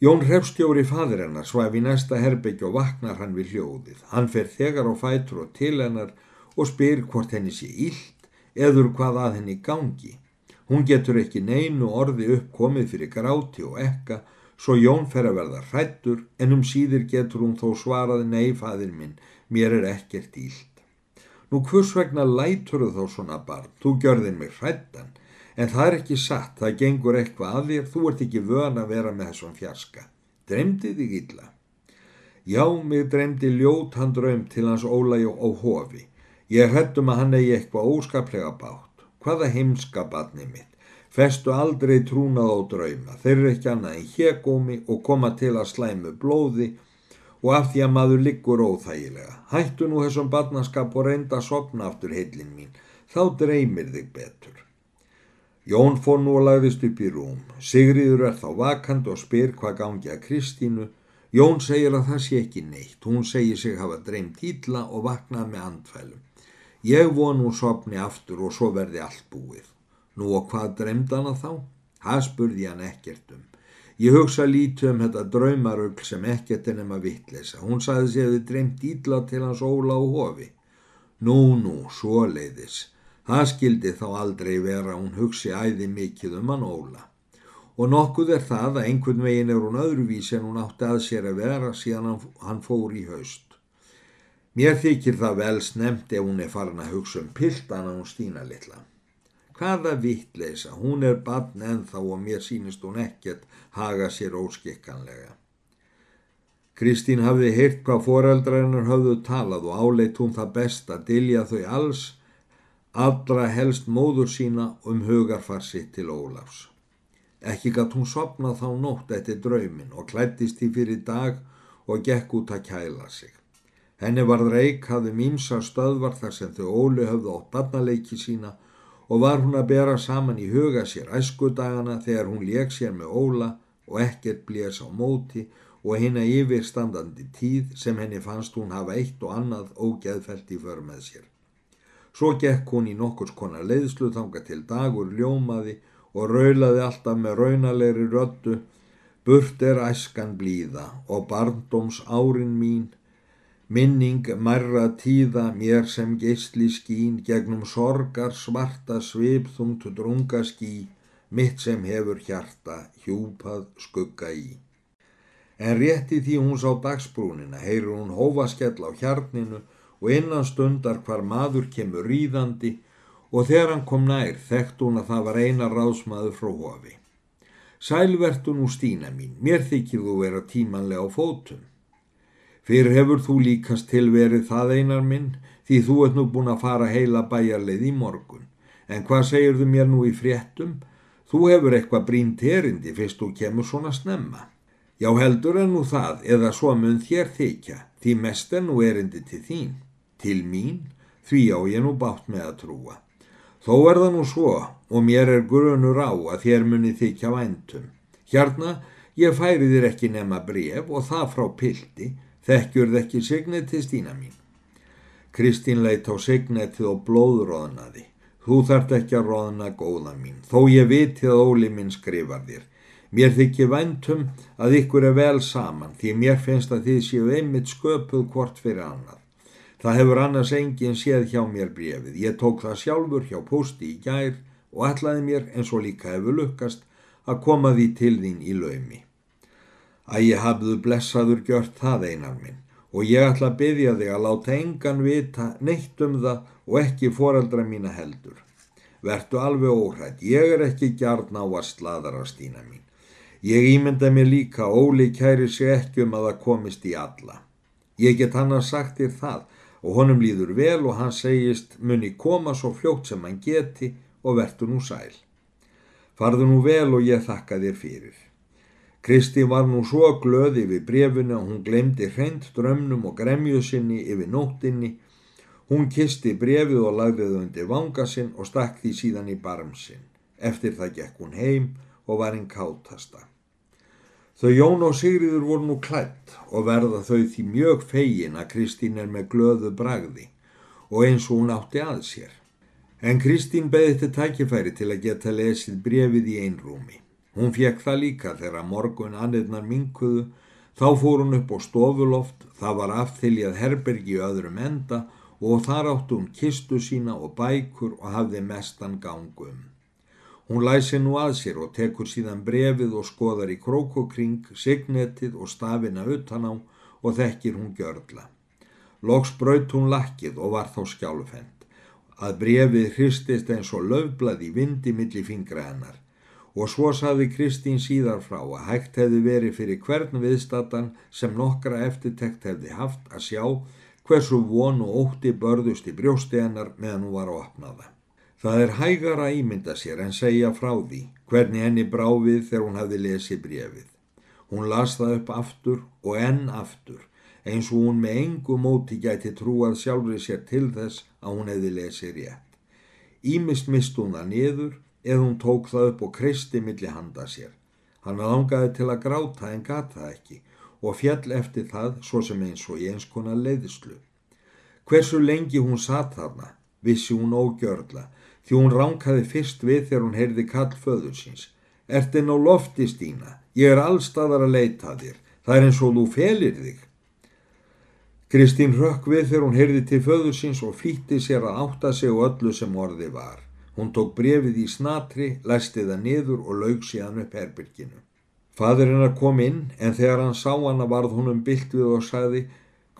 Jón Hrefstjóri fadir hennar svaf í næsta herbyggj og vaknar hann við hljóðið. Hann fer þegar á fætur og til hennar og spyr hvort henni sé illt eður hvað að henni gangi. Hún getur ekki neinu orði uppkomið fyrir gráti og ekka svo Jón fer að verða hrættur en um síðir getur hún þó svaraði nei fadir minn, mér er ekkert illt. Nú hvers vegna lætur þú þá svona barn, þú gjörðin mig hrættan En það er ekki satt, það gengur eitthvað að þér, þú ert ekki vön að vera með þessum fjarska. Dremdi þig illa? Já, mig dremdi ljót hann draum til hans ólæg og hofi. Ég hættum að hann eigi eitthvað óskaplega bátt. Hvaða heimska batni mitt? Festu aldrei trúnað á drauma. Þeir eru ekki annað en hegómi og koma til að slæmu blóði og af því að maður liggur óþægilega. Hættu nú þessum batnaskap og reynda að sopna aftur heilin mín. Þá dreymir þig betur. Jón fór nú og lagðist upp í rúm. Sigriður er þá vakand og spyr hvað gangi að Kristínu. Jón segir að það sé ekki neitt. Hún segir sig hafa dreymt ítla og vaknað með andfælum. Ég von hún sopni aftur og svo verði allt búið. Nú og hvað dreymt hana þá? Það spurði hann ekkert um. Ég hugsa lítið um þetta draumarugl sem ekkert er nema vittleysa. Hún sagði sig að þið dreymt ítla til hans óla og hofi. Nú, nú, svo leiðis. Það skildi þá aldrei vera hún hugsi æði mikið um hann óla. Og nokkuð er það að einhvern veginn er hún öðruvísi en hún átti að sér að vera síðan hann fór í haust. Mér þykir það vel snemt ef hún er farin að hugsa um piltan að hún stýna litla. Hvaða vittleisa, hún er barn ennþá og mér sínist hún ekkert haga sér óskikkanlega. Kristín hafði heyrt hvað foreldrarinnar hafðu talað og áleitt hún það best að dilja þau alls allra helst móður sína um hugarfar sitt til Ólafs. Ekki gatt hún sopnað þá nótt eftir draumin og klættist í fyrir dag og gekk út að kæla sig. Henni varð reik hafði mýmsa stöðvar þar sem þau Óli höfðu átt barnaleiki sína og var hún að bera saman í huga sér æskudagana þegar hún leik sér með Óla og ekkert blés á móti og hérna yfirstandandi tíð sem henni fannst hún hafa eitt og annað ógeðfelt í för með sér. Svo gekk hún í nokkurs konar leiðslu þanga til dagur ljómaði og raulaði alltaf með raunalegri röttu Burt er æskan blíða og barndóms árin mín Minning mærra tíða mér sem geysli skín gegnum sorgar svarta svipþungt drunga skí mitt sem hefur hjarta hjúpað skugga í. En rétti því hún sá dagsbrúnina heyrur hún hófaskell á hjarninu og innan stundar hvar maður kemur ríðandi og þegar hann kom nær þekkt hún að það var eina ráðsmaður frá hofi. Sælvertu nú Stína mín, mér þykir þú vera tímanlega á fótum. Fyrir hefur þú líkast tilverið það einar minn, því þú ert nú búin að fara heila bæjarleið í morgun. En hvað segir þú mér nú í fréttum? Þú hefur eitthvað brínt herindi fyrst þú kemur svona snemma. Já heldur en nú það, eða svo mun þér þykja, því mest er nú erindi til þín til mín, því á ég nú bátt með að trúa. Þó er það nú svo og mér er grunur á að þér muni þykja væntum. Hérna, ég færi þér ekki nema bref og það frá pildi, þekkjur þekki signetið Stína mín. Kristín leitt á signetið og blóðróðnaði. Þú þart ekki að róðna góða mín, þó ég viti að Óli minn skrifar þér. Mér þykir væntum að ykkur er vel saman því mér finnst að þið séu einmitt sköpuð hvort fyrir annað. Það hefur annars enginn séð hjá mér brefið. Ég tók það sjálfur hjá posti í gær og ætlaði mér eins og líka hefur lukkast að koma því til þín í laumi. Að ég hafðu blessaður gjört það einar minn og ég ætla að byggja þig að láta engan vita neitt um það og ekki foreldra mína heldur. Vertu alveg óhrætt, ég er ekki gjarn á að sladara stína mín. Ég ímynda mér líka óli kæri sig ekki um að það komist í alla. Ég get hann að sagt þér það og honum líður vel og hann segist muni koma svo fljótt sem hann geti og verður nú sæl. Farðu nú vel og ég þakka þér fyrir. Kristi var nú svo glöði yfir brefinu að hún glemdi hreint drömnum og gremju sinni yfir nóttinni. Hún kisti brefið og lagði þau undir vanga sinn og stakk því síðan í barm sinn. Eftir það gekk hún heim og var einn kátasta. Þau Jón og Sigriður voru nú klætt og verða þau því mjög fegin að Kristín er með glöðu bragði og eins og hún átti að sér. En Kristín beði þetta tækifæri til að geta lesið brefið í einrúmi. Hún fekk það líka þegar morgun annirnar minkuðu, þá fór hún upp á stofuloft, það var aftiljað herbergi öðrum enda og þar átti hún kistu sína og bækur og hafði mestan gangum. Hún læsi nú að sér og tekur síðan brefið og skoðar í krókokring, signetið og stafina utan á og þekkir hún gjörla. Loks braut hún lakkið og var þá skjálfend. Að brefið hristist eins og löfblad í vindi millir fingra hennar og svo saði Kristín síðar frá að hægt hefði verið fyrir hvern viðstatan sem nokkra eftirtekt hefði haft að sjá hversu von og ótti börðust í brjósti hennar meðan hún var á opnaða. Það er hægar að ímynda sér en segja frá því hvernig henni brá við þegar hún hefði lesið brefið. Hún las það upp aftur og enn aftur eins og hún með engu móti gæti trúað sjálfur sér til þess að hún hefði lesið rétt. Ímist mist hún það niður eða hún tók það upp og kristi milli handa sér. Hann langaði til að gráta en gata ekki og fjall eftir það svo sem eins og eins konar leiðislu. Hversu lengi hún satt þarna, vissi hún ógjörla, því hún ránkaði fyrst við þegar hún heyrði kall föður síns. Ertinn á lofti Stína, ég er allstaðar að leita þér, það er eins og þú felir þig. Kristín rökk við þegar hún heyrði til föður síns og flýtti sér að átta sig og öllu sem orði var. Hún tók brefið í snatri, læsti það niður og laug síðan upp herbyrginu. Fadur hennar kom inn en þegar hann sá hana varð hún um byllt við og sagði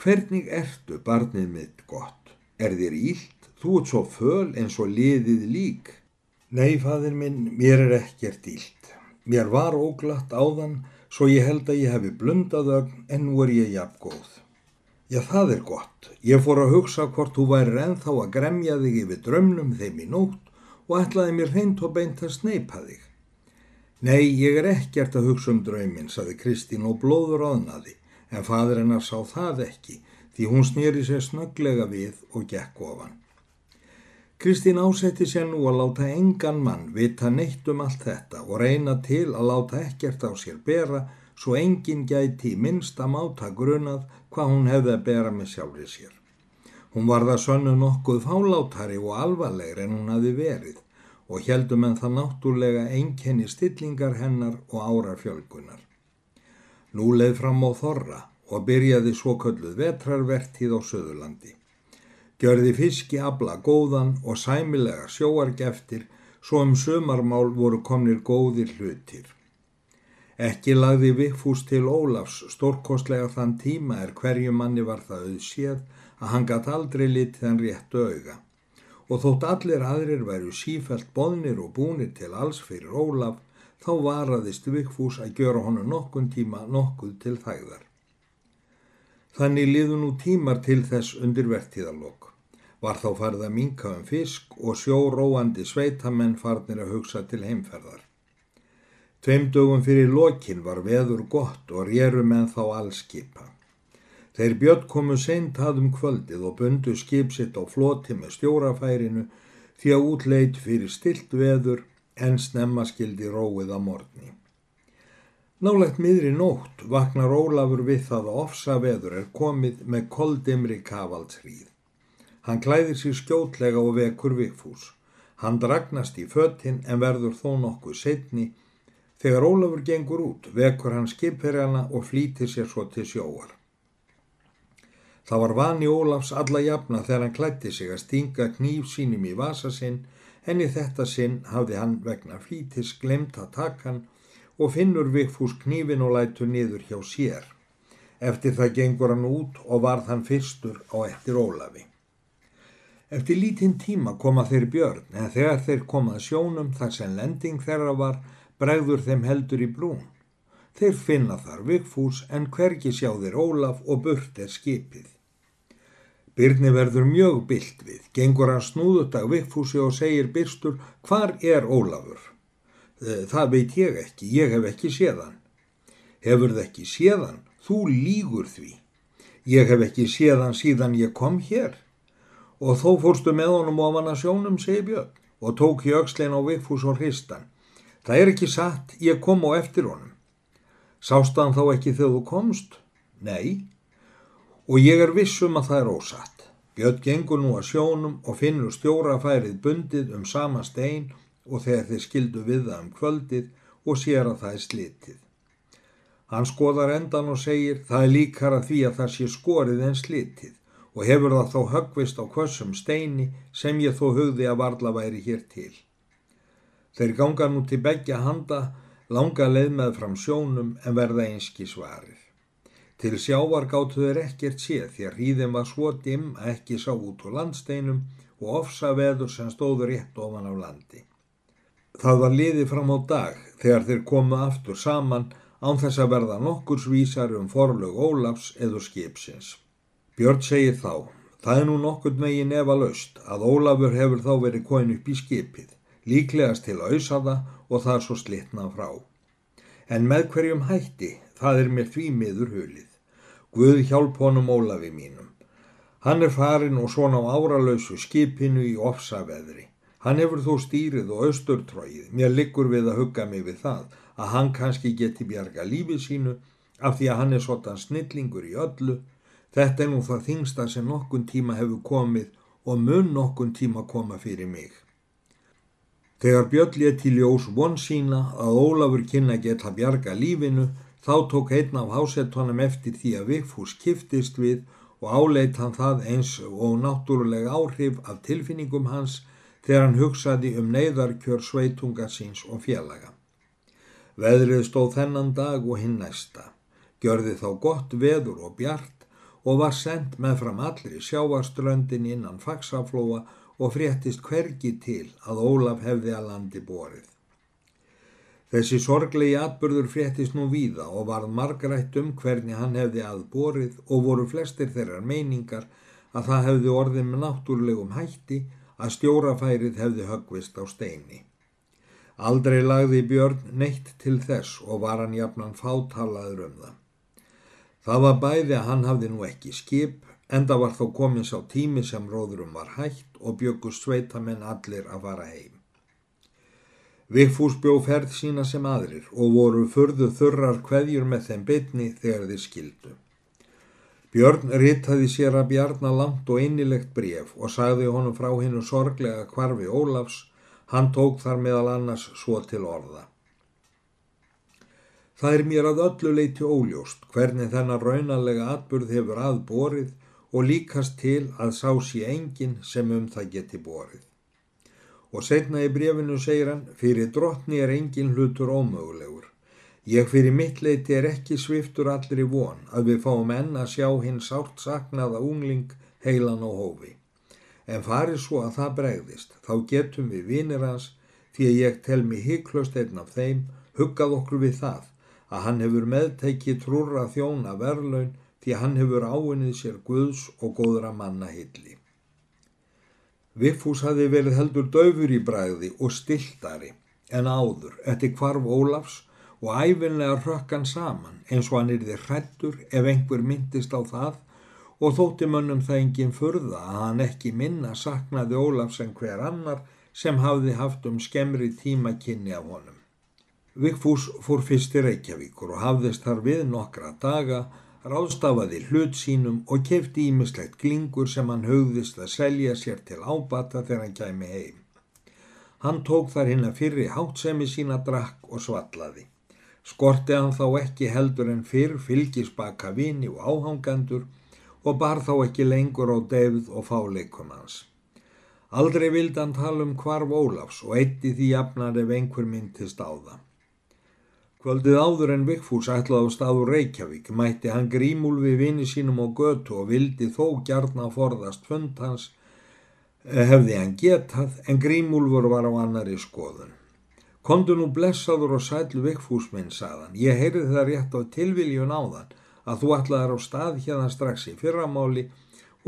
Hvernig ertu barnið mitt gott? Er þér ílt? Þú ert svo föl eins og liðið lík. Nei, fadur minn, mér er ekkert ílt. Mér var óglatt áðan svo ég held að ég hefi blundað ögn en nú er ég jafn góð. Já, það er gott. Ég fór að hugsa hvort þú væri ennþá að gremja þig yfir drömnum þeim í nótt og ætlaði mér hreint og beint að sneipa þig. Nei, ég er ekkert að hugsa um dröminn, saði Kristín og blóður aðnaði, en fadur hennar sá það ekki, því hún snýri sér snöglega við og gekk ofan. Kristín ásetti sér nú að láta engan mann vita neitt um allt þetta og reyna til að láta ekkert á sér bera svo engin gæti minnst að máta grunað hvað hún hefði að bera með sjálfri sér. Hún var það sönnu nokkuð fálátari og alvarlegri en hún hafi verið og heldum en það náttúrlega einkenni stillingar hennar og árafjölgunar. Nú leið fram á þorra og byrjaði svo kölluð vetrarvertíð á Söðurlandi. Gjörði fiski abla góðan og sæmilega sjóargeftir svo um sömarmál voru komnir góðir hlutir. Ekki lagði Vigfús til Ólafs stórkostlega þann tíma er hverju manni var það auðséð að hann gatt aldrei litið hann réttu auga. Og þótt allir aðrir væru sífælt boðnir og búnir til alls fyrir Ólaf, þá varaðist Vigfús að gjöra honu nokkun tíma nokkuð til þægðar. Þannig liðu nú tímar til þess undir vertíðalokk. Var þá farið að minka um fisk og sjóróandi sveitamenn farnir að hugsa til heimferðar. Tveim dögum fyrir lokin var veður gott og rérum en þá allskipa. Þeir björn komu seint haðum kvöldið og bundu skip sitt á floti með stjórafærinu því að útleit fyrir stilt veður en snemma skildi róið að morgni. Nálegt miðri nótt vaknar Ólafur við það að ofsa veður er komið með koldimri kavaldsríð. Hann klæðir sér skjótlega og vekur vikfús. Hann dragnast í föttin en verður þó nokkuð setni Þegar Ólafur gengur út vekur hann skipherjana og flýtir sér svo til sjóar. Það var vani Ólafs alla jafna þegar hann klætti sig að stinga kníf sínum í vasa sinn en í þetta sinn hafði hann vegna flýtis glemt að taka hann og finnur Vigfús knífin og lætur niður hjá sér. Eftir það gengur hann út og varð hann fyrstur á eftir Ólafi. Eftir lítinn tíma koma þeir björn en þegar þeir komað sjónum þar sem lending þeirra var bregður þeim heldur í brún. Þeir finna þar Vigfús en hvergi sjá þeir Ólaf og burt er skipið. Byrni verður mjög byllt við, gengur hann snúðut af Vigfúsi og segir byrstur hvar er Ólafur? Eh, það veit ég ekki, ég hef ekki séðan. Hefur það ekki séðan? Þú lígur því. Ég hef ekki séðan síðan ég kom hér. Og þó fórstu með honum ofan að sjónum, segi Björn, og tók í aukslein á Vigfús og hristan. Það er ekki satt, ég kom á eftir honum. Sástaðan þá ekki þegar þú komst? Nei. Og ég er vissum að það er ósatt. Björn gengur nú að sjónum og finnur stjórafærið bundið um sama stein og þegar þeir skildu við það um kvöldið og sér að það er slitið. Hann skoðar endan og segir það er líkara því að það sé skorið en slitið og hefur það þó högvist á kvössum steini sem ég þó hugði að varla væri hér til. Þeir ganga nú til begja handa, langa leið með fram sjónum en verða einski svarir. Til sjávar gáttu þeir ekkert séð því að hríðin var svo dimm að ekki sá út úr landsteinum og ofsa veður sem stóður rétt ofan á landi. Það var liðið fram á dag þegar þeir komu aftur saman án þess að verða nokkursvísar um forlög Ólafs eður skipsins. Björn segir þá, það er nú nokkur megin efa laust að Ólafur hefur þá verið koin upp í skipið, líklegast til að auðsa það og það er svo slitnað frá. En með hverjum hætti, það er mér því miður hulið. Guð hjálp honum Ólafi mínum. Hann er farin og svona á áralausu skipinu í ofsaveðri. Hann hefur þó stýrið og austurtróið. Mér liggur við að hugga mig við það að hann kannski geti bjarga lífið sínu af því að hann er svona snillingur í öllu. Þetta er nú það þingsta sem nokkun tíma hefur komið og mun nokkun tíma koma fyrir mig. Þegar Björn leti ljós von sína að Ólafur kynna geta bjarga lífinu þá tók einn af hásettónum eftir því að Vigfús kiftist við og áleit hann það eins og náttúrulega áhrif af tilfinningum hans þegar hann hugsaði um neyðarkjör sveitunga síns og félaga. Veðrið stóð þennan dag og hinn næsta, gjörði þá gott veður og bjart og var sendt með fram allir í sjávarströndin innan faksaflóa og fréttist hvergi til að Ólaf hefði að landi borið. Þessi sorglegi atbyrður fréttist nú víða og varð margrætt um hvernig hann hefði aðborið og voru flestir þeirrar meiningar að það hefði orðin með náttúrlegum hætti að stjórafærið hefði högvist á steini. Aldrei lagði Björn neitt til þess og var hann jafnan fátalaður um það. Það var bæði að hann hafði nú ekki skip, enda var þó komins á tími sem róðurum var hætt og bjögust sveitamenn allir að fara heim. Vigfús bjó ferð sína sem aðrir og voru förðu þurrar kveðjur með þeim bytni þegar þeir skildu. Björn rittaði sér að bjarna langt og innilegt bref og sagði honum frá hinnu sorglega kvarfi Ólafs, hann tók þar meðal annars svo til orða. Það er mér að öllu leiti óljóst hvernig þennan raunalega atburð hefur aðborið og líkast til að sá sé enginn sem um það geti borið og setna í brefinu segir hann fyrir drottni er engin hlutur ómögulegur. Ég fyrir mitt leiti er ekki sviftur allir í von að við fáum enn að sjá hinn sátt saknaða ungling heilan og hófi. En farið svo að það bregðist, þá getum við vinir hans því að ég tel mig hygglust einn af þeim, huggað okkur við það að hann hefur meðtekið trúra þjóna verlaun því hann hefur áinnið sér Guðs og góðra manna hilli. Viffús hafi verið heldur döfur í bræði og stiltari en áður eftir kvarf Ólafs og æfinlega rökkan saman eins og hann er þið hrættur ef einhver myndist á það og þótti mönnum það enginn furða að hann ekki minna saknaði Ólafs en hver annar sem hafði haft um skemmri tíma kynni af honum. Vigfús fór fyrst til Reykjavíkur og hafðist þar við nokkra daga ráðstafaði hlut sínum og kefti ímislegt glingur sem hann höfðist að selja sér til ábata þegar hann kæmi heim. Hann tók þar hinn að fyrri hátsemi sína drakk og svallaði. Skorti hann þá ekki heldur en fyrr fylgisbaka vini og áhangandur og bar þá ekki lengur á devð og fáleikum hans. Aldrei vildi hann tala um hvarf Ólafs og eitti því jafnar ef einhver myndist á það. Kvöldið áður en Vigfús ætlaði á staður Reykjavík mætti hann grímúlfi vini sínum á götu og vildi þó gjarna forðast fund hans eh, hefði hann getað en grímúlfur var á annari skoðun. Kondu nú blessaður og sæl Vigfús minn saðan, ég heyrði það rétt á tilviljun áðan að þú ætlaði á stað hérna strax í fyrramáli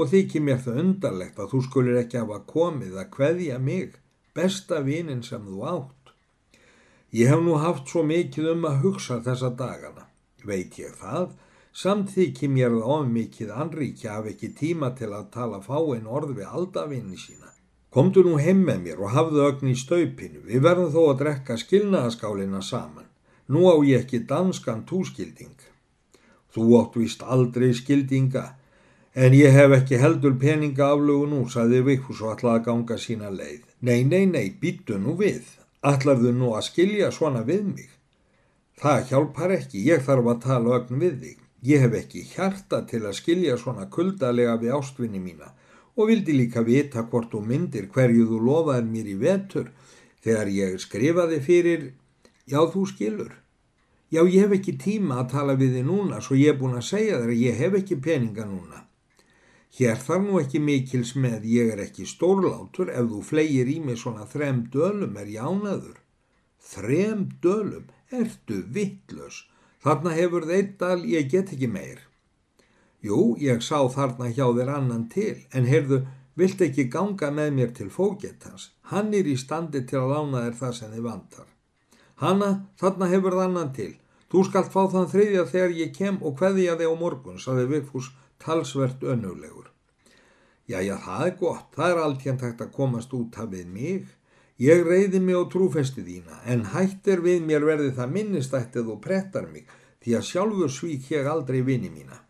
og þykir mér það undarlegt að þú skulir ekki hafa komið að kveðja mig, besta vinin sem þú átt. Ég hef nú haft svo mikið um að hugsa þessa dagana. Veit ég það? Samþykki mér það of mikið anríkja af ekki tíma til að tala fáinn orð við aldafinni sína. Komdu nú heim með mér og hafðu ögn í staupinu. Við verðum þó að drekka skilnaðaskálina saman. Nú á ég ekki danskan túskilding. Þú átt vist aldrei skildinga. En ég hef ekki heldur peninga aflugu nú, saði Vikfús og ætlaði að ganga sína leið. Nei, nei, nei, býttu nú við. Ætlarðu nú að skilja svona við mig? Það hjálpar ekki, ég þarf að tala ögn við þig. Ég hef ekki hjarta til að skilja svona kuldalega við ástvinni mína og vildi líka vita hvort þú myndir hverju þú lofaði mér í vetur þegar ég skrifaði fyrir, já þú skilur. Já ég hef ekki tíma að tala við þig núna svo ég er búin að segja þér að ég hef ekki peninga núna. Hér þarf nú ekki mikils með ég er ekki stórlátur ef þú flegir í mig svona þrem dölum er jánaður. Þrem dölum, ertu vittlös, þarna hefur þeir dal ég get ekki meir. Jú, ég sá þarna hjá þér annan til, en heyrðu, vilt ekki ganga með mér til fógettans. Hann er í standi til að lána þér það sem þið vantar. Hanna, þarna hefur það annan til. Þú skalt fá þann þriðja þegar ég kem og hveðja þig á morgun, saði Vigfús talsvert önnulegur. Jæja, það er gott, það er allt hérnt hægt að komast út af við mig. Ég reyði mig á trúfesti þína, en hættir við mér verði það minnistættið og prettar mig, því að sjálfur svík ég aldrei vini mína.